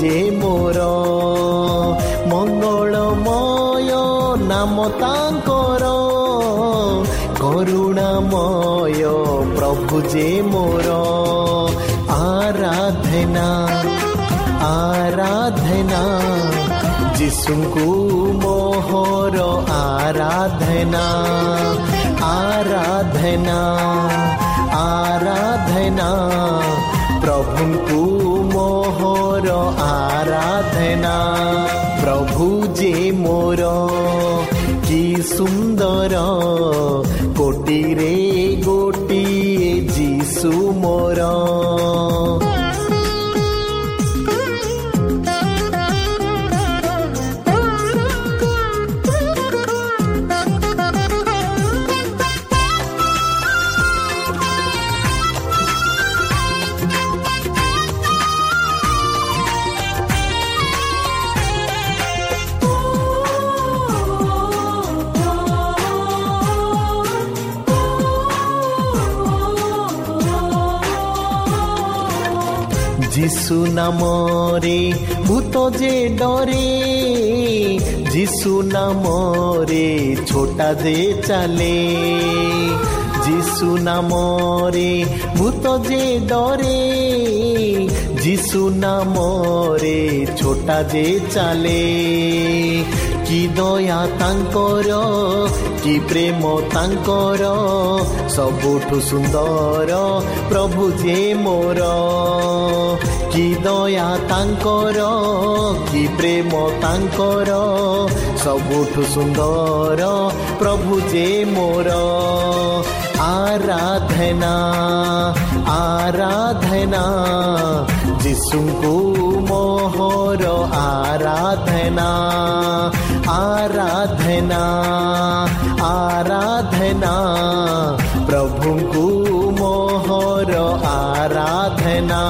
ଯେ ମୋର ମଙ୍ଗଳମୟ ନାମ ତାଙ୍କର। କରୁଣାମୟ ପ୍ରଭୁ ଯେ ମୋର ଆରାଧନା ଆରାଧନା। ଯୀଶୁଙ୍କୁ ମୋହର ଆରାଧନା ଆରାଧନା ଆରାଧନା। ପ୍ରଭୁଙ୍କୁ ମୋହର ଆରାଧନା। ପ୍ରଭୁ ଯେ ମୋର କି ସୁନ୍ଦର କୋଟିରେ ଗୋଟିଏ ଯୀଶୁ ମୋର। নামরে ভূত যে ডরে যিশু নামরে ছোটা যে চালে যিশু নামরে ভূত যে ডরে যিশু নামরে ছোটা যে চালে কি দয়া ତାଙ୍କର କି ପ୍ରେମ ତାଙ୍କର ସବୁଠୁ ସୁନ୍ଦର ପ୍ରଭୁ ଯେ ମୋର କି ଦୟା ତାଙ୍କର କି ପ୍ରେମ ତାଙ୍କର ସବୁଠୁ ସୁନ୍ଦର ପ୍ରଭୁ ଯେ ମୋର। ଆରାଧନା ଆରାଧନା ଯୀଶୁଙ୍କୁ ମୋହର ଆରାଧନା ଆରାଧନା ଆରାଧନା ପ୍ରଭୁଙ୍କୁ ମୋହର ଆରାଧନା।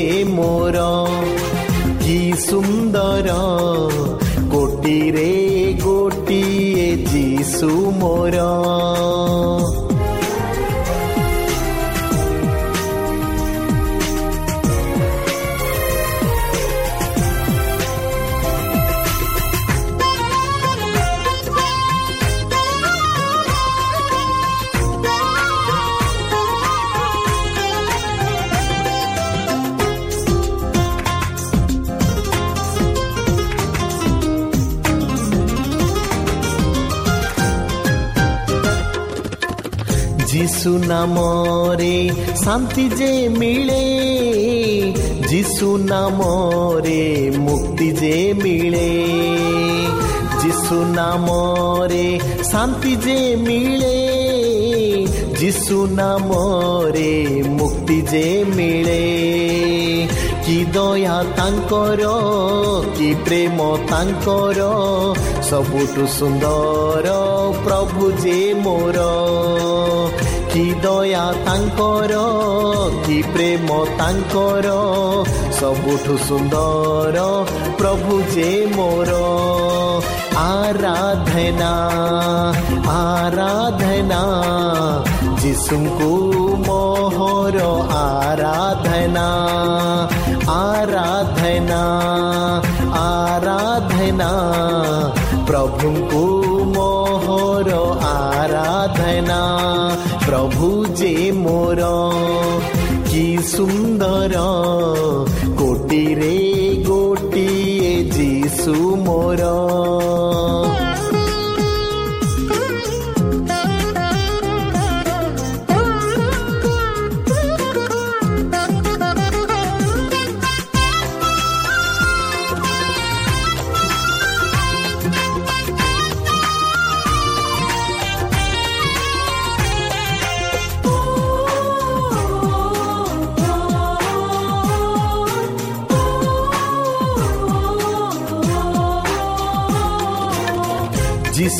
ପ୍ରଭୁ ଯେ ମୋର କି ସୁନ୍ଦର କୋଟିରେ ଗୋଟିଏ ଯୀଶୁ ମୋର যিশু নামরে শান্তি যে মিলে যিশু নামরে মুক্তি যে মিলে যিশু নামরে শান্তি যে মিলে ଯୀଶୁ ନାମରେ ମୁକ୍ତି ଯେ ମିଳେ କି ଦୟା ତାଙ୍କର କି ପ୍ରେମ ତାଙ୍କର ସବୁଠୁ ସୁନ୍ଦର ପ୍ରଭୁ ଯେ ମୋର କି ଦୟା ତାଙ୍କର କି ପ୍ରେମ ତାଙ୍କର ସବୁଠୁ ସୁନ୍ଦର ପ୍ରଭୁ ଯେ ମୋର। ଆରାଧନା ଆରାଧନା ଯୀଶୁଙ୍କୁ ମୋହର ଆରାଧନା ଆରାଧନା ମୋର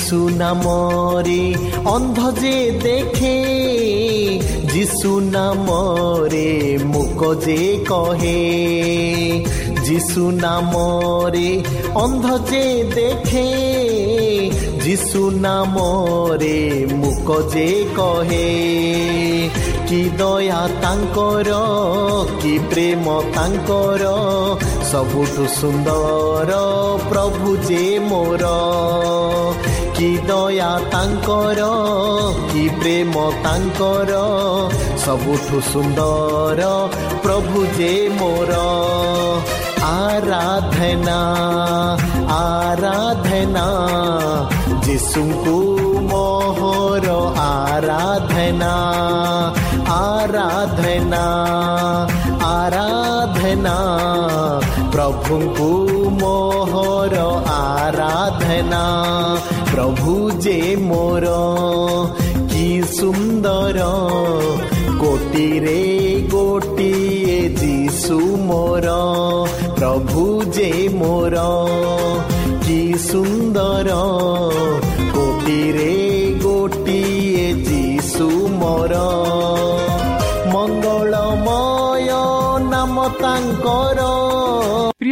যিশু নামরে অন্ধ যে দেখে যিশু নামরে মুক যে কহে যিশু নামরে অন্ধ যে দেখে যিশু নামরে মুক যে কহে কি দয়া তাঙ্কর কি প্রেম তাঙ্কর ସବୁଠୁ ସୁନ୍ଦର ପ୍ରଭୁ ଯେ ମୋର କି ଦୟା ତାଙ୍କର କି ପ୍ରେମ ତାଙ୍କର ସବୁଠୁ ସୁନ୍ଦର ପ୍ରଭୁ ଯେ ମୋର। ଆରାଧନା ଆରାଧନା ଯୀଶୁଙ୍କୁ ମୋହର ଆରାଧନା ଆରାଧନା ଆରାଧନା ପ୍ରଭୁଙ୍କୁ ମୋହର ଆରାଧନା। ପ୍ରଭୁ ଯେ ମୋର କି ସୁନ୍ଦର କୋଟିରେ ଗୋଟିଏ ଯୀଶୁ ମୋର ପ୍ରଭୁ ଯେ ମୋର କି ସୁନ୍ଦର କୋଟିରେ ଗୋଟିଏ ଯୀଶୁ ମୋର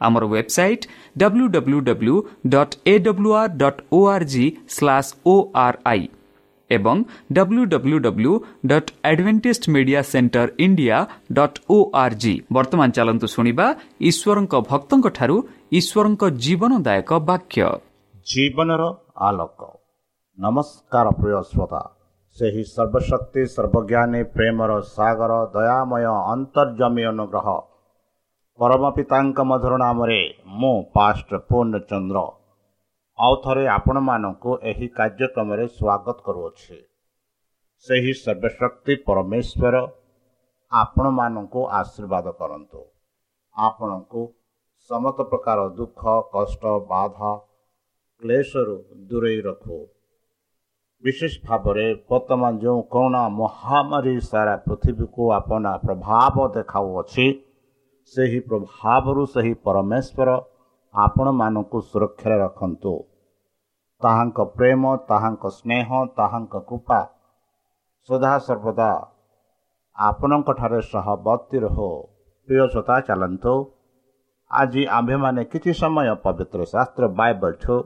ଆମର website W W W dot A W R O R G slash O R I ଏବଂ W W W dot Adventist media centre India dot O R G ବର୍ତ୍ତମାନ ଚାଲନ୍ତୁ ଶୁଣିବା ଈଶ୍ୱରଙ୍କ ଭକ୍ତଙ୍କଠାରୁ ଈଶ୍ୱରଙ୍କ ଜୀବନଦାୟକ ବାକ୍ୟ ଜୀବନର ଆଲୋକ ନମସ୍କାର ପ୍ରିୟ ଶ୍ରୋତା ସେହି ସର୍ବଶକ୍ତି ସର୍ବଜ୍ଞାନୀ ପ୍ରେମର ସାଗର ଦୟାମୟ ଅନ୍ତର୍ଜମୀ ଅନୁଗ୍ରହ ପରମ ପିତାଙ୍କ ମଧୁର ନାମରେ ମୁଁ ପାଷ୍ଟ ପୂର୍ଣ୍ଣଚନ୍ଦ୍ର ଆଉ ଥରେ ଆପଣମାନଙ୍କୁ ଏହି କାର୍ଯ୍ୟକ୍ରମରେ ସ୍ୱାଗତ କରୁଅଛି। ସେହି ସର୍ବଶକ୍ତି ପରମେଶ୍ୱର ଆପଣମାନଙ୍କୁ ଆଶୀର୍ବାଦ କରନ୍ତୁ। ଆପଣଙ୍କୁ ସମସ୍ତ ପ୍ରକାର ଦୁଃଖ କଷ୍ଟ ବାଧା କ୍ଲେଶରୁ ଦୂରେଇ ରଖୁ। ବିଶେଷ ଭାବରେ ବର୍ତ୍ତମାନ ଯେଉଁ କରୋନା ମହାମାରୀ ସାରା ପୃଥିବୀକୁ ଆପଣା ପ୍ରଭାବ ଦେଖାଉଅଛି ସେହି ପ୍ରଭାବରୁ ସେହି ପରମେଶ୍ୱର ଆପଣମାନଙ୍କୁ ସୁରକ୍ଷାରେ ରଖନ୍ତୁ। ତାହାଙ୍କ ପ୍ରେମ ତାହାଙ୍କ ସ୍ନେହ ତାହାଙ୍କ କୃପା ସଦାସର୍ବଦା ଆପଣଙ୍କଠାରେ ସହବର୍ତ୍ତୀ ରହୁ। ପ୍ରିୟ ଶ୍ରୋତା ଚାଲନ୍ତୁ। ଆଜି ଆମ୍ଭେମାନେ କିଛି ସମୟ ପବିତ୍ର ଶାସ୍ତ୍ର ବାଇବଲଠୁ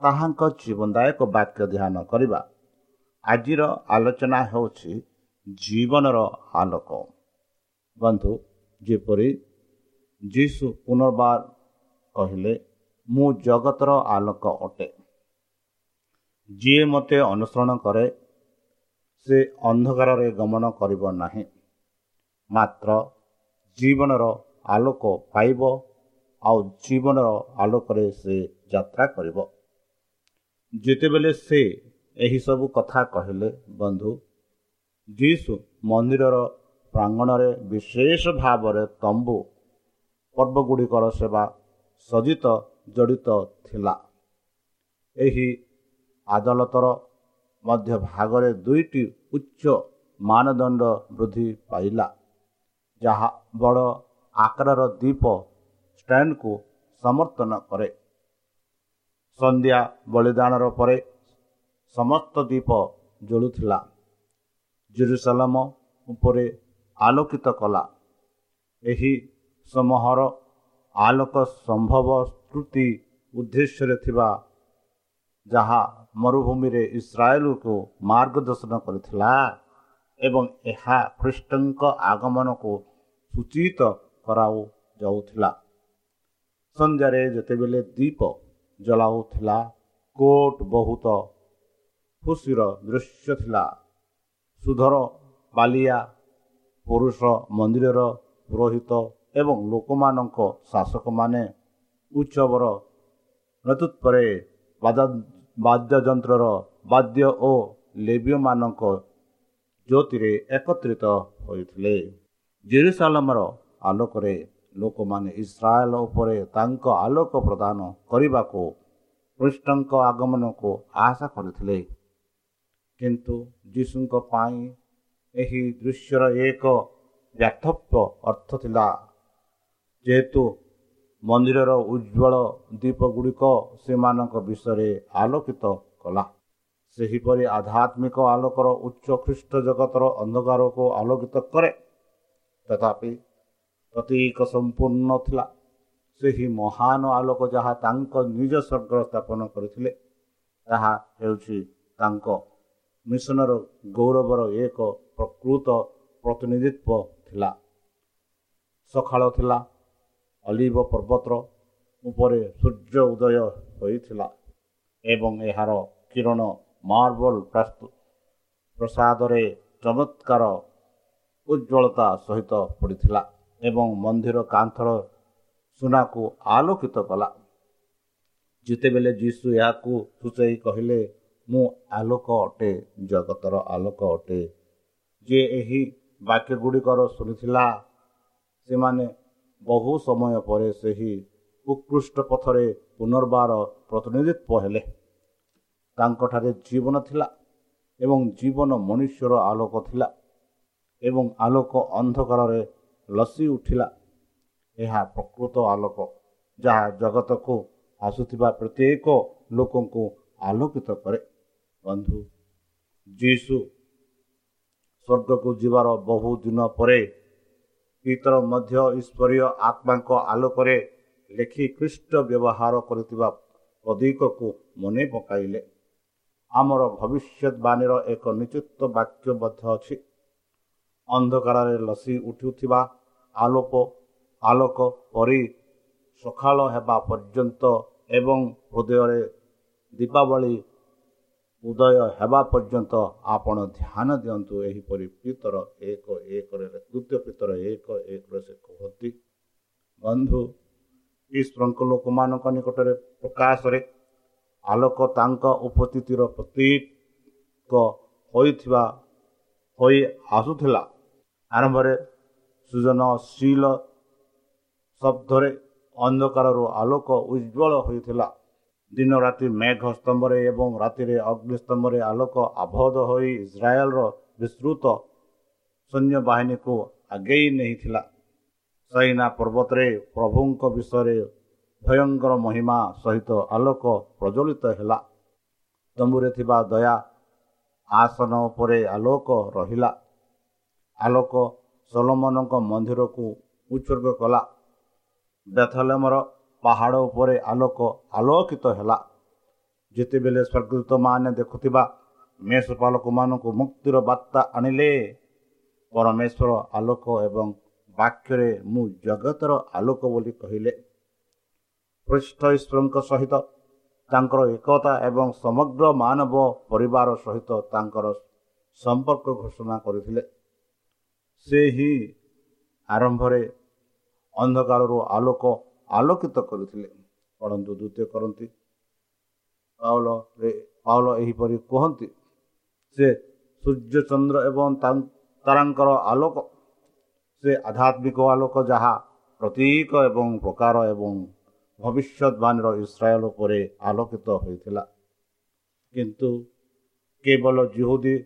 ତାହାଙ୍କ ଜୀବନଦାୟକ ବାକ୍ୟ ଧ୍ୟାନ କରିବା। ଆଜିର ଆଲୋଚନା ହେଉଛି ଜୀବନର ଆଲୋକ। ବନ୍ଧୁ ଯେପରି ଯୀଶୁ ପୁନର୍ବାର କହିଲେ ମୁଁ ଜଗତର ଆଲୋକ ଅଟେ। ଯିଏ ମୋତେ ଅନୁସରଣ କରେ ସେ ଅନ୍ଧକାରରେ ଗମନ କରିବ ନାହିଁ। ମାତ୍ର ଜୀବନର ଆଲୋକ ପାଇବ ଆଉ ଜୀବନର ଆଲୋକରେ ସେ ଯାତ୍ରା କରିବ। ଯେତେବେଳେ ସେ ଏହିସବୁ କଥା କହିଲେ ବନ୍ଧୁ ଯୀଶୁ ମନ୍ଦିରର ପ୍ରାଙ୍ଗଣରେ ବିଶେଷ ଭାବରେ ତମ୍ବୁ ପର୍ବଗୁଡ଼ିକର ସେବା ସଜିତ ଜଡ଼ିତ ଥିଲା। ଏହି ଆଦାଲତର ମଧ୍ୟ ଭାଗରେ ଦୁଇଟି ଉଚ୍ଚ ମାନଦଣ୍ଡ ବୃଦ୍ଧି ପାଇଲା ଯାହା ବଡ଼ ଆକାରର ଦ୍ୱୀପ ଷ୍ଟାଣ୍ଡକୁ ସମର୍ଥନ କରେ। ସନ୍ଧ୍ୟା ବଳିଦାନର ପରେ ସମସ୍ତ ଦ୍ୱୀପ ଜଳୁଥିଲା ଜେରୁସାଲାମ ଉପରେ ଆଲୋକିତ କଲା। ଏହି ସମୂହର ଆଲୋକ ସମ୍ଭବ ସ୍ତୁତି ଉଦ୍ଦେଶ୍ୟରେ ଥିବା ଯାହା ମରୁଭୂମିରେ ଇସ୍ରାଏଲକୁ ମାର୍ଗଦର୍ଶନ କରିଥିଲା ଏବଂ ଏହା ଖ୍ରୀଷ୍ଟଙ୍କ ଆଗମନକୁ ସୂଚିତ କରାଯାଉଥିଲା ସନ୍ଧ୍ୟାରେ ଯେତେବେଳେ ଦ୍ୱୀପ ଜଳାଉଥିଲା କୋର୍ଟ ବହୁତ ଖୁସିର ଦୃଶ୍ୟ ଥିଲା। ସୁଧର ବାଲିଆ ପୁରୁଷ ମନ୍ଦିରର ପୁରୋହିତ ଏବଂ ଲୋକମାନଙ୍କ ଶାସକମାନେ ଉତ୍ସବର ନେତୃତ୍ୱରେ ବାଦ୍ୟଯନ୍ତ୍ରର ବାଦ୍ୟ ଓ ଲେବ୍ୟମାନଙ୍କ ଜ୍ୟୋତିରେ ଏକତ୍ରିତ ହୋଇଥିଲେ। ଜେରୁସାଲମର ଆଲୋକରେ ଲୋକମାନେ ଇସ୍ରାଏଲ ଉପରେ ତାଙ୍କ ଆଲୋକ ପ୍ରଦାନ କରିବାକୁ କୃଷ୍ଣଙ୍କ ଆଗମନକୁ ଆଶା କରିଥିଲେ। କିନ୍ତୁ ଯୀଶୁଙ୍କ ପାଇଁ ଏହି ଦୃଶ୍ୟର ଏକ ବ୍ୟାଥପ୍ୟ ଅର୍ଥ ଥିଲା ଯେହେତୁ ମନ୍ଦିରର ଉଜ୍ଜଳ ଦ୍ୱୀପଗୁଡ଼ିକ ସେମାନଙ୍କ ବିଷୟରେ ଆଲୋକିତ କଲା। ସେହିପରି ଆଧ୍ୟାତ୍ମିକ ଆଲୋକର ଉଚ୍ଚ ଖ୍ରୀଷ୍ଟ ଜଗତର ଅନ୍ଧକାରକୁ ଆଲୋକିତ କରେ। ତଥାପି ପ୍ରତୀକ ସମ୍ପୂର୍ଣ୍ଣ ଥିଲା। ସେହି ମହାନ ଆଲୋକ ଯାହା ତାଙ୍କ ନିଜ ସ୍ୱର୍ଗ ସ୍ଥାପନ କରିଥିଲେ ତାହା ହେଉଛି ତାଙ୍କ ମିଶନର ଗୌରବର ଏକ ପ୍ରକୃତ ପ୍ରତିନିଧିତ୍ୱ ଥିଲା। ସକାଳ ଥିଲା ଅଲିଭ ପର୍ବତର ଉପରେ ସୂର୍ଯ୍ୟ ଉଦୟ ହୋଇଥିଲା ଏବଂ ଏହାର କିରଣ ମାର୍ବଲ ପ୍ରସାଦରେ ଚମତ୍କାର ଉଜ୍ଜଳତା ସହିତ ପଡ଼ିଥିଲା ଏବଂ ମନ୍ଦିର କାନ୍ଥର ସୁନାକୁ ଆଲୋକିତ କଲା। ଯେତେବେଳେ ଯୀଶୁ ଏହାକୁ ସୂଚାଇ କହିଲେ ମୁଁ ଆଲୋକ ଅଟେ ଜଗତର ଆଲୋକ ଅଟେ। ଯେ ଏହି ବାକ୍ୟ ଗୁଡ଼ିକର ଶୁଣିଥିଲା ସେମାନେ ବହୁ ସମୟ ପରେ ସେହି ଉତ୍କୃଷ୍ଟ ପଥରେ ପୁନର୍ବାର ପ୍ରତିନିଧିତ୍ୱ ହେଲେ। ତାଙ୍କଠାରେ ଜୀବନ ଥିଲା ଏବଂ ଜୀବନ ମନୁଷ୍ୟର ଆଲୋକ ଥିଲା ଏବଂ ଆଲୋକ ଅନ୍ଧକାରରେ ଲସି ଉଠିଲା। ଏହା ପ୍ରକୃତ ଆଲୋକ ଯାହା ଜଗତକୁ ଆସୁଥିବା ପ୍ରତ୍ୟେକ ଲୋକଙ୍କୁ ଆଲୋକିତ କରେ। ବନ୍ଧୁ ଯୀଶୁ ସ୍ୱର୍ଗକୁ ଯିବାର ବହୁ ଦିନ ପରେ ପିତର ମଧ୍ୟ ଈଶ୍ୱରୀୟ ଆତ୍ମାଙ୍କ ଆଲୋକରେ ଲେଖି ଖ୍ରୀଷ୍ଟ ବ୍ୟବହାର କରିଥିବା ପ୍ରଦୀକକୁ ମନେ ପକାଇଲେ। ଆମର ଭବିଷ୍ୟତବାଣୀର ଏକ ନିଶ୍ଚିତ ବାକ୍ୟ ମଧ୍ୟ ଅଛି। ଅନ୍ଧକାରରେ ଲସି ଉଠୁଥିବା ଆଲୋକ ଆଲୋକ ପରି ସକାଳ ହେବା ପର୍ଯ୍ୟନ୍ତ ଏବଂ ହୃଦୟରେ ଦୀପାବଳି ଉଦୟ ହେବା ପର୍ଯ୍ୟନ୍ତ ଆପଣ ଧ୍ୟାନ ଦିଅନ୍ତୁ। ଏହିପରି ପିତର ଏକ ଏକରେ ତୃତୀୟ ପିତର ଏକ ଏକରେ ସେ କୁହନ୍ତି ବନ୍ଧୁ ଈଶ୍ୱରଙ୍କ ଲୋକମାନଙ୍କ ନିକଟରେ ପ୍ରକାଶରେ ଆଲୋକ ତାଙ୍କ ଉପସ୍ଥିତିର ପ୍ରତୀକ ହୋଇଥିବା ହୋଇ ଆସୁଥିଲା। ଆରମ୍ଭରେ ସୃଜନଶୀଳ ଶବ୍ଦରେ ଅନ୍ଧକାରରୁ ଆଲୋକ ଉଜ୍ଜଳ ହୋଇଥିଲା। ଦିନ ରାତି ମେଘ ସ୍ତମ୍ଭରେ ଏବଂ ରାତିରେ ଅଗ୍ନିସ୍ତମ୍ଭରେ ଆଲୋକ ଆବଦ୍ଧ ହୋଇ ଇସ୍ରାଏଲର ବିସ୍ତୃତ ସୈନ୍ୟବାହିନୀକୁ ଆଗେଇ ନେଇଥିଲା। ସୈନା ପର୍ବତରେ ପ୍ରଭୁଙ୍କ ବିଷୟରେ ଭୟଙ୍କର ମହିମା ସହିତ ଆଲୋକ ପ୍ରଜ୍ୱଳିତ ହେଲା। ତମ୍ବୁରେ ଥିବା ଦୟା ଆସନ ଉପରେ ଆଲୋକ ରହିଲା। ଆଲୋକ ସୋଲମନଙ୍କ ମନ୍ଦିରକୁ ଉତ୍ସର୍ଗ କଲା। ବେଥଲେମର ପାହାଡ଼ ଉପରେ ଆଲୋକ ଆଲୋକିତ ହେଲା। ଯେତେବେଳେ ସ୍ୱର୍ଗଦୂତମାନେ ଦେଖୁଥିବା ମେଷପାଲକମାନଙ୍କୁ ମୁକ୍ତିର ବାର୍ତ୍ତା ଆଣିଲେ ପରମେଶ୍ୱର ଆଲୋକ ଏବଂ ବାକ୍ୟରେ ମୁଁ ଜଗତର ଆଲୋକ ବୋଲି କହିଲେ। ପୃଷ୍ଠ ଈଶ୍ୱରଙ୍କ ସହିତ ତାଙ୍କର ଏକତା ଏବଂ ସମଗ୍ର ମାନବ ପରିବାର ସହିତ ତାଙ୍କର ସମ୍ପର୍କ ଘୋଷଣା କରିଥିଲେ। ସେ ହିଁ ଆରମ୍ଭରେ ଅନ୍ଧକାରରୁ ଆଲୋକ ଆଲୋକିତ କରିଥିଲେ। ପଢ଼ନ୍ତୁ ଦ୍ୱିତୀୟ କରନ୍ତି। ପାଉଲରେ ପାଉଲ ଏହିପରି କୁହନ୍ତି ସେ ସୂର୍ଯ୍ୟ ଚନ୍ଦ୍ର ଏବଂ ତାରାଙ୍କର ଆଲୋକ ସେ ଆଧ୍ୟାତ୍ମିକ ଆଲୋକ ଯାହା ପ୍ରତୀକ ଏବଂ ପ୍ରକାର ଏବଂ ଭବିଷ୍ୟତବାଣୀର ଇସ୍ରାଏଲ ଉପରେ ଆଲୋକିତ ହୋଇଥିଲା। କିନ୍ତୁ କେବଳ ଜିହୁଦୀ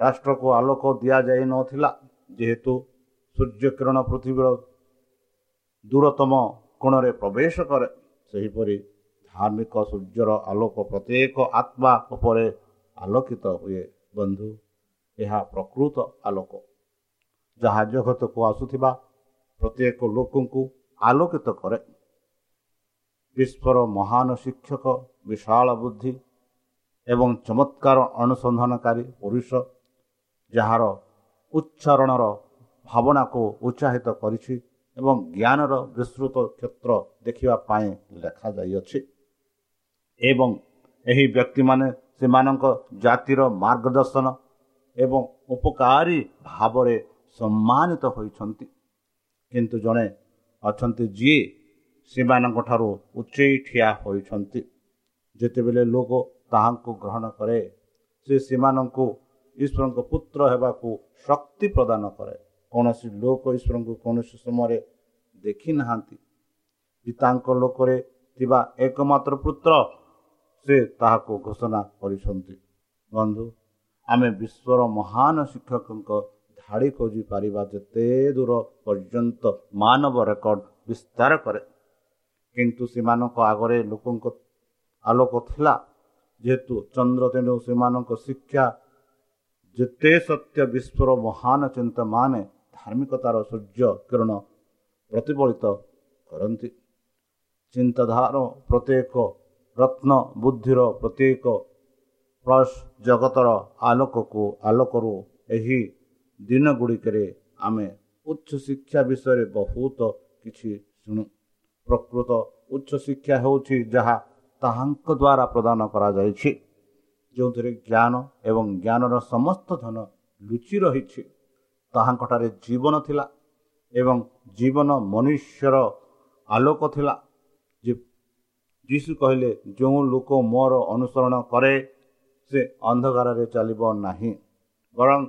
ରାଷ୍ଟ୍ରକୁ ଆଲୋକ ଦିଆଯାଇ ନଥିଲା ଯେହେତୁ ସୂର୍ଯ୍ୟକିରଣ ପୃଥିବୀର ଦୂରତମ କୋଣରେ ପ୍ରବେଶ କରେ ସେହିପରି ଧାର୍ମିକ ସୂର୍ଯ୍ୟର ଆଲୋକ ପ୍ରତ୍ୟେକ ଆତ୍ମା ଉପରେ ଆଲୋକିତ ହୁଏ ବନ୍ଧୁ। ଏହା ପ୍ରକୃତ ଆଲୋକ। ଯାହା ଜଗତକୁ ଆସୁଥିବା ପ୍ରତ୍ୟେକ ଲୋକଙ୍କୁ ଆଲୋକିତ କରେ। ବିଶ୍ୱର ମହାନ ଶିକ୍ଷକ ବିଶାଳ ବୁଦ୍ଧି ଏବଂ ଚମତ୍କାର ଅନୁସନ୍ଧାନକାରୀ ପୁରୁଷ ଯାହାର ଉଚ୍ଚାରଣର ଭାବନାକୁ ଉତ୍ସାହିତ କରିଛି ଏବଂ ଜ୍ଞାନର ବିସ୍ତୃତ କ୍ଷେତ୍ର ଦେଖିବା ପାଇଁ ଲେଖାଯାଇଅଛି। ଏବଂ ଏହି ବ୍ୟକ୍ତିମାନେ ସେମାନଙ୍କ ଜାତିର ମାର୍ଗଦର୍ଶନ ଏବଂ ଉପକାରୀ ଭାବରେ ସମ୍ମାନିତ ହୋଇଛନ୍ତି। କିନ୍ତୁ ଜଣେ ଅଛନ୍ତି ଯିଏ ସେମାନଙ୍କଠାରୁ ଉଚ୍ଚେଇ ଠିଆ ହୋଇଛନ୍ତି। ଯେତେବେଳେ ଲୋକ ତାହାଙ୍କୁ ଗ୍ରହଣ କରେ ସେ ସେମାନଙ୍କୁ ଈଶ୍ୱରଙ୍କ ପୁତ୍ର ହେବାକୁ ଶକ୍ତି ପ୍ରଦାନ କରେ। କୌଣସି ଲୋକ ଈଶ୍ୱରଙ୍କୁ କୌଣସି ସମୟରେ ଦେଖିନାହାନ୍ତି। ପିତାଙ୍କ ଲୋକରେ ଥିବା ଏକମାତ୍ର ପୁତ୍ର ସେ ତାହାକୁ ଘୋଷଣା କରିଛନ୍ତି। ବନ୍ଧୁ ଆମେ ବିଶ୍ୱର ମହାନ ଶିକ୍ଷକଙ୍କ ଧାଡ଼ି ଖୋଜିପାରିବା ଯେତେ ଦୂର ପର୍ଯ୍ୟନ୍ତ ମାନବ ରେକର୍ଡ ବିସ୍ତାର କରେ। କିନ୍ତୁ ସେମାନଙ୍କ ଆଗରେ ଲୋକଙ୍କ ଆଲୋକ ଥିଲା। ଯେହେତୁ ଚନ୍ଦ୍ର ତେଣୁ ସେମାନଙ୍କ ଶିକ୍ଷା ଯେତେ ସତ୍ୟ ବିଶ୍ୱର ମହାନ ଚିନ୍ତାମାନେ ଧାର୍ମିକତାର ସୂର୍ଯ୍ୟ କିରଣ ପ୍ରତିଫଳିତ କରନ୍ତି। ଚିନ୍ତାଧାର ପ୍ରତ୍ୟେକ ରତ୍ନ ବୁଦ୍ଧିର ପ୍ରତ୍ୟେକ ପ୍ଲସ୍ ଜଗତର ଆଲୋକକୁ ଆଲୋକରୁ ଏହି ଦିନ ଗୁଡ଼ିକରେ ଆମେ ଉଚ୍ଚ ଶିକ୍ଷା ବିଷୟରେ ବହୁତ କିଛି ଶୁଣୁ। ପ୍ରକୃତ ଉଚ୍ଚ ଶିକ୍ଷା ହେଉଛି ଯାହା ତାହାଙ୍କ ଦ୍ୱାରା ପ୍ରଦାନ କରାଯାଇଛି। ଯେଉଁଥିରେ ଜ୍ଞାନ ଏବଂ ଜ୍ଞାନର ସମସ୍ତ ଧନ ଲୁଚି ରହିଛି। ତାହାଙ୍କଠାରେ ଜୀବନ ଥିଲା ଏବଂ ଜୀବନ ମନୁଷ୍ୟର ଆଲୋକ ଥିଲା। ଯୀଶୁ କହିଲେ ଯେଉଁ ଲୋକ ମୋର ଅନୁସରଣ କରେ ସେ ଅନ୍ଧକାରରେ ଚାଲିବ ନାହିଁ। ବରଂ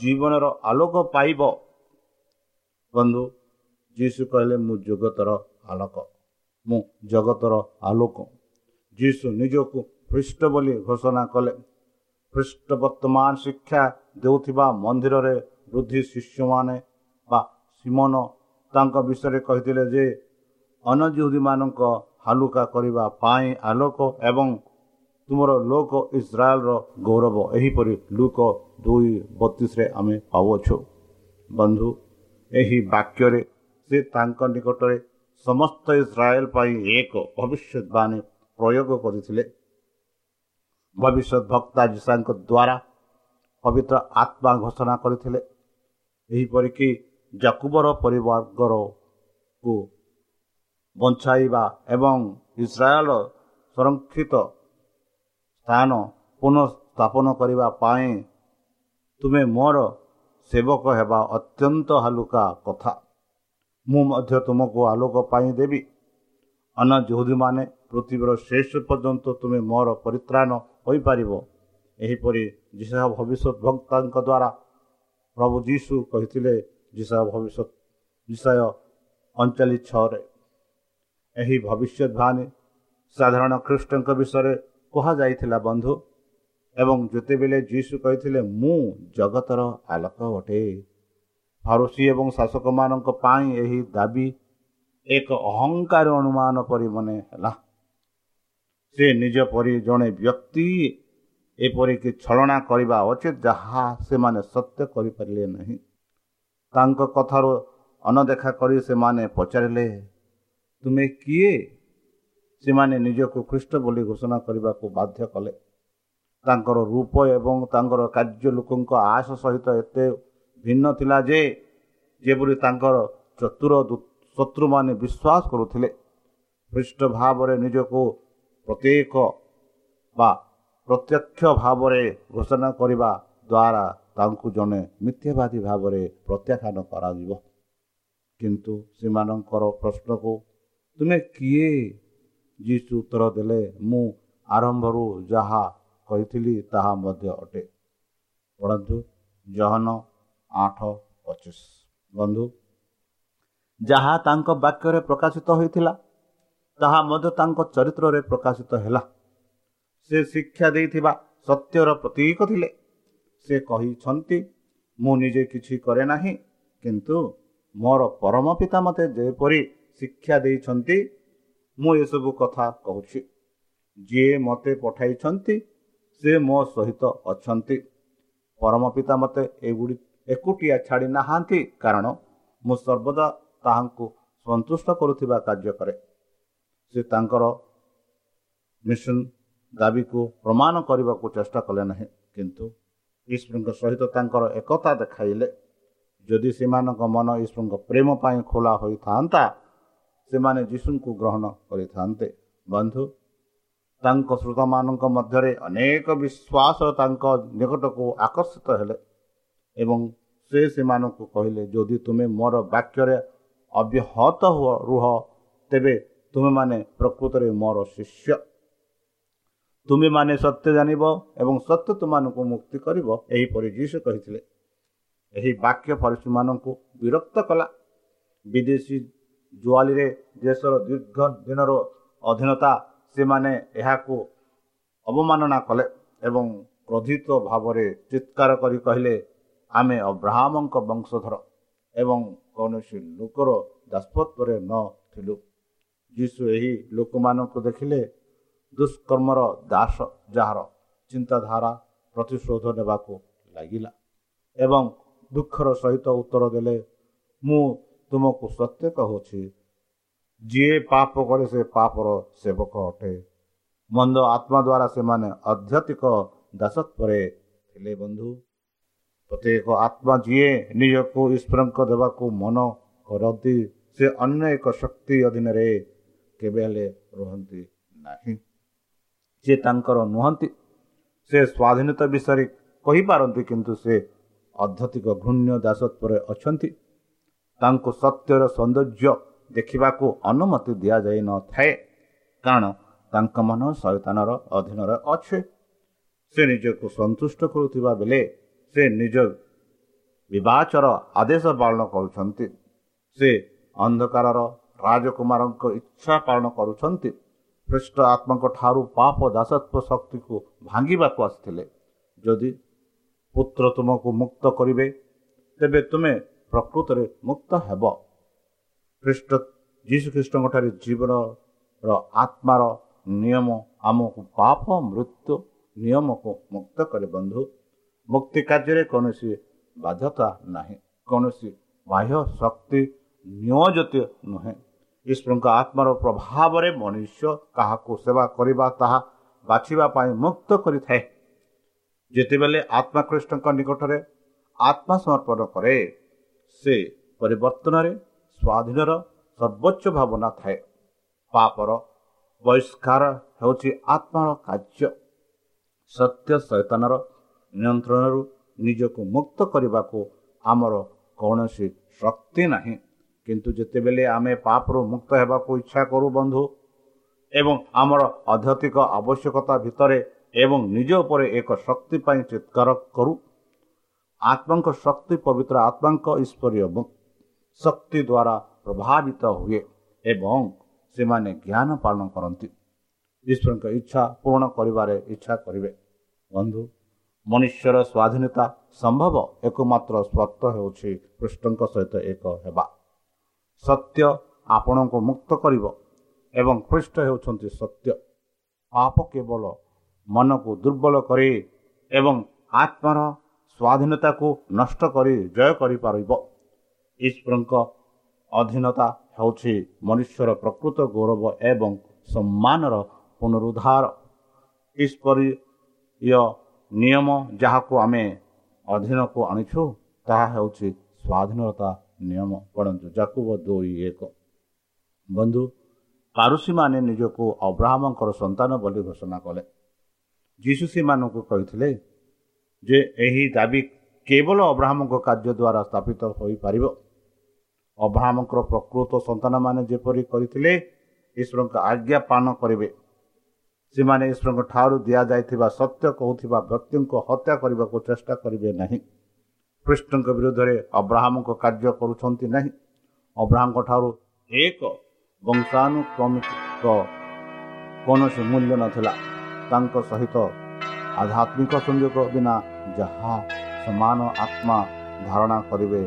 ଜୀବନର ଆଲୋକ ପାଇବ। ବନ୍ଧୁ ଯୀଶୁ କହିଲେ ମୁଁ ଜଗତର ଆଲୋକ ମୁଁ ଜଗତର ଆଲୋକ। ଯୀଶୁ ନିଜକୁ ଖ୍ରୀଷ୍ଟ ବୋଲି ଘୋଷଣା କଲେ। ଖ୍ରୀଷ୍ଟ ବର୍ତ୍ତମାନ ଶିକ୍ଷା ଦେଉଥିବା ମନ୍ଦିରରେ ବୃଦ୍ଧି ଶିଷ୍ୟମାନେ ବା ସିମନ ତାଙ୍କ ବିଷୟରେ କହିଥିଲେ ଯେ ଅନଜୁହୁଦୀମାନଙ୍କ ହାଲୁକା କରିବା ପାଇଁ ଆଲୋକ ଏବଂ ତୁମର ଲୋକ ଇସ୍ରାଏଲର ଗୌରବ। ଏହିପରି ଲୋକ ଦୁଇ ବତିଶରେ ଆମେ ପାଉଅଛୁ। ବନ୍ଧୁ ଏହି ବାକ୍ୟରେ ସେ ତାଙ୍କ ନିକଟରେ ସମସ୍ତ ଇସ୍ରାଏଲ ପାଇଁ ଏକ ଭବିଷ୍ୟତବାଣୀ ପ୍ରୟୋଗ କରିଥିଲେ। ଭବିଷ୍ୟତ ଭକ୍ତା ଯୀଶାଙ୍କ ଦ୍ୱାରା ପବିତ୍ର ଆତ୍ମା ଘୋଷଣା କରିଥିଲେ। ଏହିପରିକି ଜାକୁବର ପରିବାରକୁ ବଞ୍ଚାଇବା ଏବଂ ଇସ୍ରାଏଲ ସଂରକ୍ଷିତ ସ୍ଥାନ ପୁନଃସ୍ଥାପନ କରିବା ପାଇଁ ତୁମେ ମୋର ସେବକ ହେବା ଅତ୍ୟନ୍ତ ହାଲୁକା କଥା। ମୁଁ ମଧ୍ୟ ତୁମକୁ ଆଲୋକ ପାଇଁ ଦେବି। ଅନ୍ୟ ଜୁହୁଦୀମାନେ ପୃଥିବୀର ଶେଷ ପର୍ଯ୍ୟନ୍ତ ତୁମେ ମୋର ପରିତ୍ରାଣ ହୋଇପାରିବ। ଏହିପରି ଯିଶା ଭବିଷ୍ୟତ ଭକ୍ତାଙ୍କ ଦ୍ୱାରା ପ୍ରଭୁ ଯୀଶୁ କହିଥିଲେ ଯିଶା ଭବିଷ୍ୟତ ବିଷୟ ଅଣଚାଳିଶ ଛଅରେ। ଏହି ଭବିଷ୍ୟତବାଣୀ ସାଧାରଣ ଖ୍ରୀଷ୍ଟଙ୍କ ବିଷୟରେ କୁହାଯାଇଥିଲା ବନ୍ଧୁ। ଏବଂ ଯେତେବେଳେ ଯୀଶୁ କହିଥିଲେ ମୁଁ ଜଗତର ଆଲୋକ ଅଟେ। ଫାରୁସି ଏବଂ ଶାସକମାନଙ୍କ ପାଇଁ ଏହି ଦାବି ଏକ ଅହଙ୍କାର ଅନୁମାନ ପରି ମନେ ହେଲା। ସେ ନିଜ ପରି ଜଣେ ବ୍ୟକ୍ତି ଏପରିକି ଛଳନା କରିବା ଉଚିତ ଯାହା ସେମାନେ ସତ୍ୟ କରିପାରିଲେ ନାହିଁ। ତାଙ୍କ କଥାରୁ ଅନଦେଖା କରି ସେମାନେ ପଚାରିଲେ ତୁମେ କିଏ? ସେମାନେ ନିଜକୁ ଖ୍ରୀଷ୍ଟ ବୋଲି ଘୋଷଣା କରିବାକୁ ବାଧ୍ୟ କଲେ। ତାଙ୍କର ରୂପ ଏବଂ ତାଙ୍କର କାର୍ଯ୍ୟ ଲୋକଙ୍କ ଆଶ ସହିତ ଏତେ ଭିନ୍ନ ଥିଲା ଯେ ଯେପରି ତାଙ୍କର ଚତୁର ଶତ୍ରୁମାନେ ବିଶ୍ୱାସ କରୁଥିଲେ। ଖ୍ରୀଷ୍ଟ ଭାବରେ ନିଜକୁ ପ୍ରତ୍ୟେକ ବା ପ୍ରତ୍ୟକ୍ଷ ଭାବରେ ଘୋଷଣା କରିବା ଦ୍ୱାରା ତାଙ୍କୁ ଜଣେ ମିଥ୍ୟାବାଦୀ ଭାବରେ ପ୍ରତ୍ୟାଖ୍ୟାନ କରାଯିବ। କିନ୍ତୁ ସେମାନଙ୍କର ପ୍ରଶ୍ନକୁ ତୁମେ କିଏ ଯୀଶୁ ଉତ୍ତର ଦେଲେ ମୁଁ ଆରମ୍ଭରୁ ଯାହା କହିଥିଲି ତାହା ମଧ୍ୟ ଅଟେ ପଢ଼ନ୍ତୁ ଜହନ ଆଠ ପଚିଶ। ବନ୍ଧୁ ଯାହା ତାଙ୍କ ବାକ୍ୟରେ ପ୍ରକାଶିତ ହୋଇଥିଲା ତାହା ମଧ୍ୟ ତାଙ୍କ ଚରିତ୍ରରେ ପ୍ରକାଶିତ ହେଲା। ସେ ଶିକ୍ଷା ଦେଇଥିବା ସତ୍ୟର ପ୍ରତୀକ ଥିଲେ। ସେ କହିଛନ୍ତି ମୁଁ ନିଜେ କିଛି କରେ ନାହିଁ କିନ୍ତୁ ମୋର ପରମ ପିତା ମୋତେ ଯେପରି ଶିକ୍ଷା ଦେଇଛନ୍ତି ମୁଁ ଏସବୁ କଥା କହୁଛି। ଯିଏ ମୋତେ ପଠାଇଛନ୍ତି ସେ ମୋ ସହିତ ଅଛନ୍ତି। ପରମ ପିତା ମୋତେ ଏଗୁଡ଼ି ଏକୁଟିଆ ଛାଡ଼ି ନାହାନ୍ତି କାରଣ ମୁଁ ସର୍ବଦା ତାହାଙ୍କୁ ସନ୍ତୁଷ୍ଟ କରୁଥିବା କାର୍ଯ୍ୟ କରେ। ସେ ତାଙ୍କର ମିଶନ ଦାବିକୁ ପ୍ରମାଣ କରିବାକୁ ଚେଷ୍ଟା କଲେ ନାହିଁ କିନ୍ତୁ ଈଶ୍ୱରଙ୍କ ସହିତ ତାଙ୍କର ଏକତା ଦେଖାଇଲେ। ଯଦି ସେମାନଙ୍କ ମନ ଈଶ୍ୱରଙ୍କ ପ୍ରେମ ପାଇଁ ଖୋଲା ହୋଇଥାନ୍ତା ସେମାନେ ଯୀଶୁଙ୍କୁ ଗ୍ରହଣ କରିଥାନ୍ତେ। ବନ୍ଧୁ ତାଙ୍କ ଶ୍ରୋତାମାନଙ୍କ ମଧ୍ୟରେ ଅନେକ ବିଶ୍ୱାସ ତାଙ୍କ ନିକଟକୁ ଆକର୍ଷିତ ହେଲେ ଏବଂ ସେ ସେମାନଙ୍କୁ କହିଲେ ଯଦି ତୁମେ ମୋର ବାକ୍ୟରେ ଅବ୍ୟାହତ ରୁହ ତେବେ ତୁମେମାନେ ପ୍ରକୃତରେ ମୋର ଶିଷ୍ୟ। ତୁମେମାନେ ସତ୍ୟ ଜାଣିବ ଏବଂ ସତ୍ୟ ତୁମମାନଙ୍କୁ ମୁକ୍ତି କରିବ ଏହିପରି ଯୀଶୁ କହିଥିଲେ। ଏହି ବାକ୍ୟ ଫରିସୀମାନଙ୍କୁ ବିରକ୍ତ କଲା। ବିଦେଶୀ ଜୁଆଲିରେ ଦେଶର ଦୀର୍ଘ ଦିନର ଅଧୀନତା ସେମାନେ ଏହାକୁ ଅବମାନନା କଲେ ଏବଂ କ୍ରୋଧିତ ଭାବରେ ଚିତ୍କାର କରି କହିଲେ ଆମେ ଅବ୍ରାହ୍ମଙ୍କ ବଂଶଧର ଏବଂ କୌଣସି ଲୋକର ଦାସତ୍ୱରେ ନଥିଲୁ। ଯୀଶୁ ଏହି ଲୋକମାନଙ୍କୁ ଦେଖିଲେ ଦୁଷ୍କର୍ମର ଦାସ ଯାହାର ଚିନ୍ତାଧାରା ପ୍ରତିଶୋଧ ନେବାକୁ ଲାଗିଲା ଏବଂ ଦୁଃଖର ସହିତ ଉତ୍ତର ଦେଲେ ମୁଁ ତୁମକୁ ସତ୍ୟ କହୁଛି। ଯିଏ ପାପ କରେ ସେ ପାପର ସେବକ ଅଟେ। ମନ୍ଦ ଆତ୍ମା ଦ୍ୱାରା ସେମାନେ ଆଧ୍ୟାତ୍ମିକ ଦାସତ୍ୱରେ ଥିଲେ ବନ୍ଧୁ। ପ୍ରତ୍ୟେକ ଆତ୍ମା ଯିଏ ନିଜକୁ ଈଶ୍ୱରଙ୍କ ଦେବାକୁ ମନ କରନ୍ତି ସେ ଅନ୍ୟ ଏକ ଶକ୍ତି ଅଧୀନରେ କେବେ ହେଲେ ରୁହନ୍ତି ନାହିଁ। ସେ ତାଙ୍କର ନୁହନ୍ତି। ସେ ସ୍ୱାଧୀନତା ବିଷୟରେ କହିପାରନ୍ତି କିନ୍ତୁ ସେ ଅଧ୍ୟାତ୍ମିକ ଘୃଣ୍ୟ ଦାସତ୍ୱରେ ଅଛନ୍ତି। ତାଙ୍କୁ ସତ୍ୟର ସୌନ୍ଦର୍ଯ୍ୟ ଦେଖିବାକୁ ଅନୁମତି ଦିଆଯାଇନଥାଏ କାରଣ ତାଙ୍କ ମନ ଶୈତାନର ଅଧୀନରେ ଅଛି। ସେ ନିଜକୁ ସନ୍ତୁଷ୍ଟ କରୁଥିବା ବେଳେ ସେ ନିଜ ବିବାଚର ଆଦେଶ ପାଳନ କରୁଛନ୍ତି। ସେ ଅନ୍ଧକାରର ରାଜକୁମାରଙ୍କ ଇଚ୍ଛା ପାଳନ କରୁଛନ୍ତି। ଖ୍ରୀଷ୍ଟ ଆତ୍ମାଙ୍କ ଠାରୁ ପାପ ଦାସତ୍ୱ ଶକ୍ତିକୁ ଭାଙ୍ଗିବାକୁ ଆସିଥିଲେ। ଯଦି ପୁତ୍ର ତୁମକୁ ମୁକ୍ତ କରିବେ ତେବେ ତୁମେ ପ୍ରକୃତରେ ମୁକ୍ତ ହେବ। ଖ୍ରୀଷ୍ଟ ଯୀଶୁଖ୍ରୀଷ୍ଟଙ୍କଠାରେ ଜୀବନର ଆତ୍ମାର ନିୟମ ଆମକୁ ପାପ ମୃତ୍ୟୁ ନିୟମକୁ ମୁକ୍ତ କରେ ବନ୍ଧୁ। ମୁକ୍ତି କାର୍ଯ୍ୟରେ କୌଣସି ବାଧ୍ୟତା ନାହିଁ। କୌଣସି ବାହ୍ୟ ଶକ୍ତି ନିୟୋଜିତ ନୁହେଁ। ଈଶ୍ୱରଙ୍କ ଆତ୍ମାର ପ୍ରଭାବରେ ମନୁଷ୍ୟ କାହାକୁ ସେବା କରିବା ତାହା ବାଛିବା ପାଇଁ ମୁକ୍ତ କରିଥାଏ। ଯେତେବେଳେ ଆତ୍ମାକୃଷ୍ଣଙ୍କ ନିକଟରେ ଆତ୍ମା ସମର୍ପଣ କରେ ସେ ପରିବର୍ତ୍ତନରେ ସ୍ୱାଧୀନର ସର୍ବୋଚ୍ଚ ଭାବନା ଥାଏ। ପାପର ବହିଷ୍କାର ହେଉଛି ଆତ୍ମାର କାର୍ଯ୍ୟ। ସତ୍ୟ ସୈତାନର ନିୟନ୍ତ୍ରଣରୁ ନିଜକୁ ମୁକ୍ତ କରିବାକୁ ଆମର କୌଣସି ଶକ୍ତି ନାହିଁ। କିନ୍ତୁ ଯେତେବେଳେ ଆମେ ପାପରୁ ମୁକ୍ତ ହେବାକୁ ଇଚ୍ଛା କରୁ ବନ୍ଧୁ ଏବଂ ଆମର ଆଧ୍ୟାତ୍ମିକ ଆବଶ୍ୟକତା ଭିତରେ ଏବଂ ନିଜ ଉପରେ ଏକ ଶକ୍ତି ପାଇଁ ଚିତ୍କାର କରୁ ଆତ୍ମାଙ୍କ ଶକ୍ତି ପବିତ୍ର ଆତ୍ମାଙ୍କ ଈଶ୍ୱରୀୟ ଶକ୍ତି ଦ୍ୱାରା ପ୍ରଭାବିତ ହୁଏ ଏବଂ ସେମାନେ ଜ୍ଞାନ ପାଳନ କରନ୍ତି। ଈଶ୍ୱରଙ୍କ ଇଚ୍ଛା ପୂରଣ କରିବାରେ ଇଚ୍ଛା କରିବେ। ବନ୍ଧୁ ମନୁଷ୍ୟର ସ୍ୱାଧୀନତା ସମ୍ଭବ ଏକମାତ୍ର ସ୍ୱାର୍ଥ ହେଉଛି କୃଷ୍ଣଙ୍କ ସହିତ ଏକ ହେବା। ସତ୍ୟ ଆପଣଙ୍କୁ ମୁକ୍ତ କରିବ ଏବଂ ଖ୍ରୀଷ୍ଟ ହେଉଛନ୍ତି ସତ୍ୟ। ପାପ କେବଳ ମନକୁ ଦୁର୍ବଳ କରେ ଏବଂ ଆତ୍ମାର ସ୍ୱାଧୀନତାକୁ ନଷ୍ଟ କରି ଜୟ କରିପାରିବ। ଈଶ୍ୱରଙ୍କ ଅଧୀନତା ହେଉଛି ମନୁଷ୍ୟର ପ୍ରକୃତ ଗୌରବ ଏବଂ ସମ୍ମାନର ପୁନରୁଦ୍ଧାର। ଈଶ୍ୱରୀୟ ନିୟମ ଯାହାକୁ ଆମେ ଅଧୀନକୁ ଆଣିଛୁ ତାହା ହେଉଛି ସ୍ୱାଧୀନତା ନିୟମ ପଢ଼ନ୍ତୁ ଜାକୁବ ଦୁଇ ଏକ ବନ୍ଧୁ ପାରୁସୀମାନେ ନିଜକୁ ଅବ୍ରାହ୍ମଙ୍କର ସନ୍ତାନ ବୋଲି ଘୋଷଣା କଲେ ଯୀଶୁ ସେମାନଙ୍କୁ କହିଥିଲେ ଯେ ଏହି ଦାବି କେବଳ ଅବ୍ରାହ୍ମଙ୍କ କାର୍ଯ୍ୟ ଦ୍ୱାରା ସ୍ଥାପିତ ହୋଇପାରିବ ଅବ୍ରାହ୍ମଙ୍କର ପ୍ରକୃତ ସନ୍ତାନମାନେ ଯେପରି କରିଥିଲେ ଈଶ୍ୱରଙ୍କ ଆଜ୍ଞା ପାଳନ କରିବେ ସେମାନେ ଈଶ୍ୱରଙ୍କ ଠାରୁ ଦିଆଯାଇଥିବା ସତ୍ୟ କହୁଥିବା ବ୍ୟକ୍ତିଙ୍କୁ ହତ୍ୟା କରିବାକୁ ଚେଷ୍ଟା କରିବେ ନାହିଁ କୃଷ୍ଣଙ୍କ ବିରୁଦ୍ଧରେ ଅବ୍ରାହ୍ମଙ୍କ କାର୍ଯ୍ୟ କରୁଛନ୍ତି ନାହିଁ। ଅବ୍ରାହ୍ମଙ୍କ ଠାରୁ ଏକ ବଂଶାନୁକ୍ରମିକ କୌଣସି ମୂଲ୍ୟ ନଥିଲା। ତାଙ୍କ ସହିତ ଆଧ୍ୟାତ୍ମିକ ସଂଯୋଗ ବିନା ଯାହା ସମାନ ଆତ୍ମା ଧାରଣା କରିବେ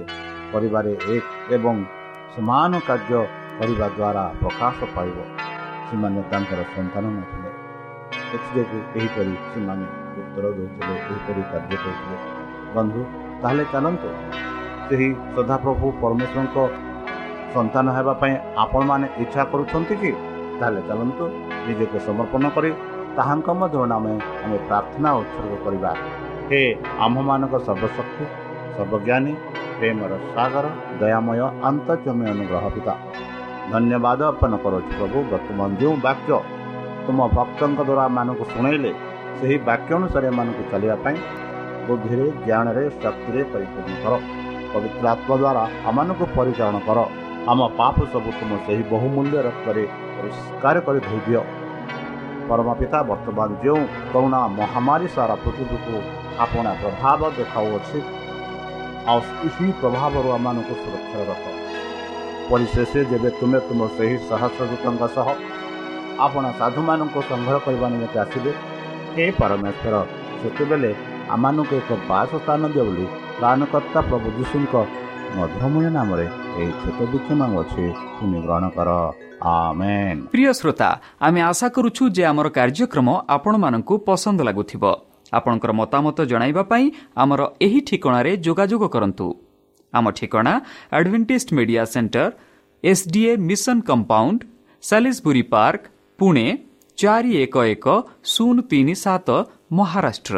କରିବାରେ ଏକ ଏବଂ ସମାନ କାର୍ଯ୍ୟ କରିବା ଦ୍ୱାରା ପ୍ରକାଶ ପାଇବ ସେମାନେ ତାଙ୍କର ସନ୍ତାନ ନଥିଲେ। ଏଥିଯୋଗୁଁ ଏହିପରି ସେମାନେ ଉତ୍ତର ଦେଉଥିଲେ ଏହିପରି କାର୍ଯ୍ୟ କରୁଥିଲେ। ବନ୍ଧୁ ତାହେଲେ ଚାଲନ୍ତୁ। ସେହି ସଦାପ୍ରଭୁ ପରମେଶ୍ୱରଙ୍କ ସନ୍ତାନ ହେବା ପାଇଁ ଆପଣମାନେ ଇଚ୍ଛା କରୁଛନ୍ତି କି? ତାହେଲେ ଚାଲନ୍ତୁ ନିଜକୁ ସମର୍ପଣ କରି ତାହାଙ୍କ ମଧ୍ୟ ନାମେ ଆମେ ପ୍ରାର୍ଥନା ଉତ୍ସର୍ଗ କରିବା। ହେ ଆମ୍ଭମାନଙ୍କ ସର୍ବଶକ୍ତି ସର୍ବଜ୍ଞାନୀ ପ୍ରେମର ସାଗର ଦୟାମୟ ଆନ୍ତର୍ଜମୀ ଅନୁଗ୍ରହ ପିତା। ଧନ୍ୟବାଦ ଅର୍ପଣ କରୁଛୁ ପ୍ରଭୁ ବର୍ତ୍ତମାନ ଯେଉଁ ବାକ୍ୟ ତୁମ ଭକ୍ତଙ୍କ ଦ୍ୱାରା ମାନଙ୍କୁ ଶୁଣାଇଲେ ସେହି ବାକ୍ୟ ଅନୁସାରେ ଏମାନଙ୍କୁ ଚାଲିବା ପାଇଁ ବୁଦ୍ଧିରେ ଜ୍ଞାନରେ ଶକ୍ତିରେ ପରିପୂର୍ଣ୍ଣ କର। ପବିତ୍ର ଆତ୍ମା ଦ୍ୱାରା ଆମମାନଙ୍କୁ ପରିଚାଳନା କର। ଆମ ପାପ ସବୁ ତୁମ ସେହି ବହୁମୂଲ୍ୟ ରକ୍ତରେ ପରିଷ୍କାର କରି ଧୋଇଦିଅ। ପରମ ପିତା ବର୍ତ୍ତମାନ ଯେଉଁ କରୁଣା ମହାମାରୀ ସାରା ପୃଥିବୀକୁ ଆପଣ ପ୍ରଭାବ ଦେଖାଉଅଛି ଆଉ ସେହି ପ୍ରଭାବରୁ ଆମମାନଙ୍କୁ ସୁରକ୍ଷାରେ ରଖ। ପରିଶେଷରେ ଯେବେ ତୁମେ ତୁମ ସେହି ସହସ୍ରଦୂତଙ୍କ ସହ ଆପଣ ସାଧୁମାନଙ୍କୁ ସଂଗ୍ରହ କରିବା ନିମନ୍ତେ ଆସିବେ ହେ ପରମେଶ୍ୱର ସେତେବେଳେ ଆମମାନଙ୍କୁ ଏକ ବାସ ସ୍ଥାନ ଦିଅ ବୋଲି ପ୍ରାଣକର୍ତ୍ତା ପ୍ରଭୁ ଯୀଶୁଙ୍କ ମଧୁରମୟ ନାମରେ ଏହି ଛୋଟ ବିକ୍ଷମ ଅଛି ତୁମେ ଗ୍ରହଣ କର। ପ୍ରିୟ ଶ୍ରୋତା ଆମେ ଆଶା କରୁଛୁ ଯେ ଆମର କାର୍ଯ୍ୟକ୍ରମ ଆପଣମାନଙ୍କୁ ପସନ୍ଦ ଲାଗୁଥିବ। ଆପଣଙ୍କର ମତାମତ ଜଣାଇବା ପାଇଁ ଆମର ଏହି ଠିକଣାରେ ଯୋଗାଯୋଗ କରନ୍ତୁ। ଆମ ଠିକଣା Adventist media centre SDA mission compound Salisbury Park Pune ଚାରି ଏକ ଏକ ଶୂନ ତିନି ସାତ Maharashtra.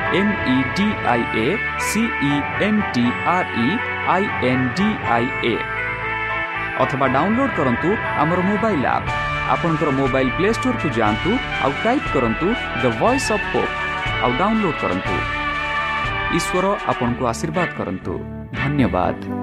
M E D I A C E N T R E I N D I A ଅଥବା ଡାଉନଲୋଡ୍ କରନ୍ତୁ ଆମର ମୋବାଇଲ୍ ଆପ୍ ଆପଣଙ୍କର ମୋବାଇଲ୍ ପ୍ଲେ ଷ୍ଟୋରକୁ ଯାଆନ୍ତୁ ଆଉ ଟାଇପ୍ କରନ୍ତୁ ଦ ଭଏସ୍ ଅଫ୍ ହୋପ୍ ଆଉ ଡାଉନଲୋଡ୍ କରନ୍ତୁ। ଈଶ୍ୱର ଆପଣଙ୍କୁ ଆଶୀର୍ବାଦ କରନ୍ତୁ। ଧନ୍ୟବାଦ।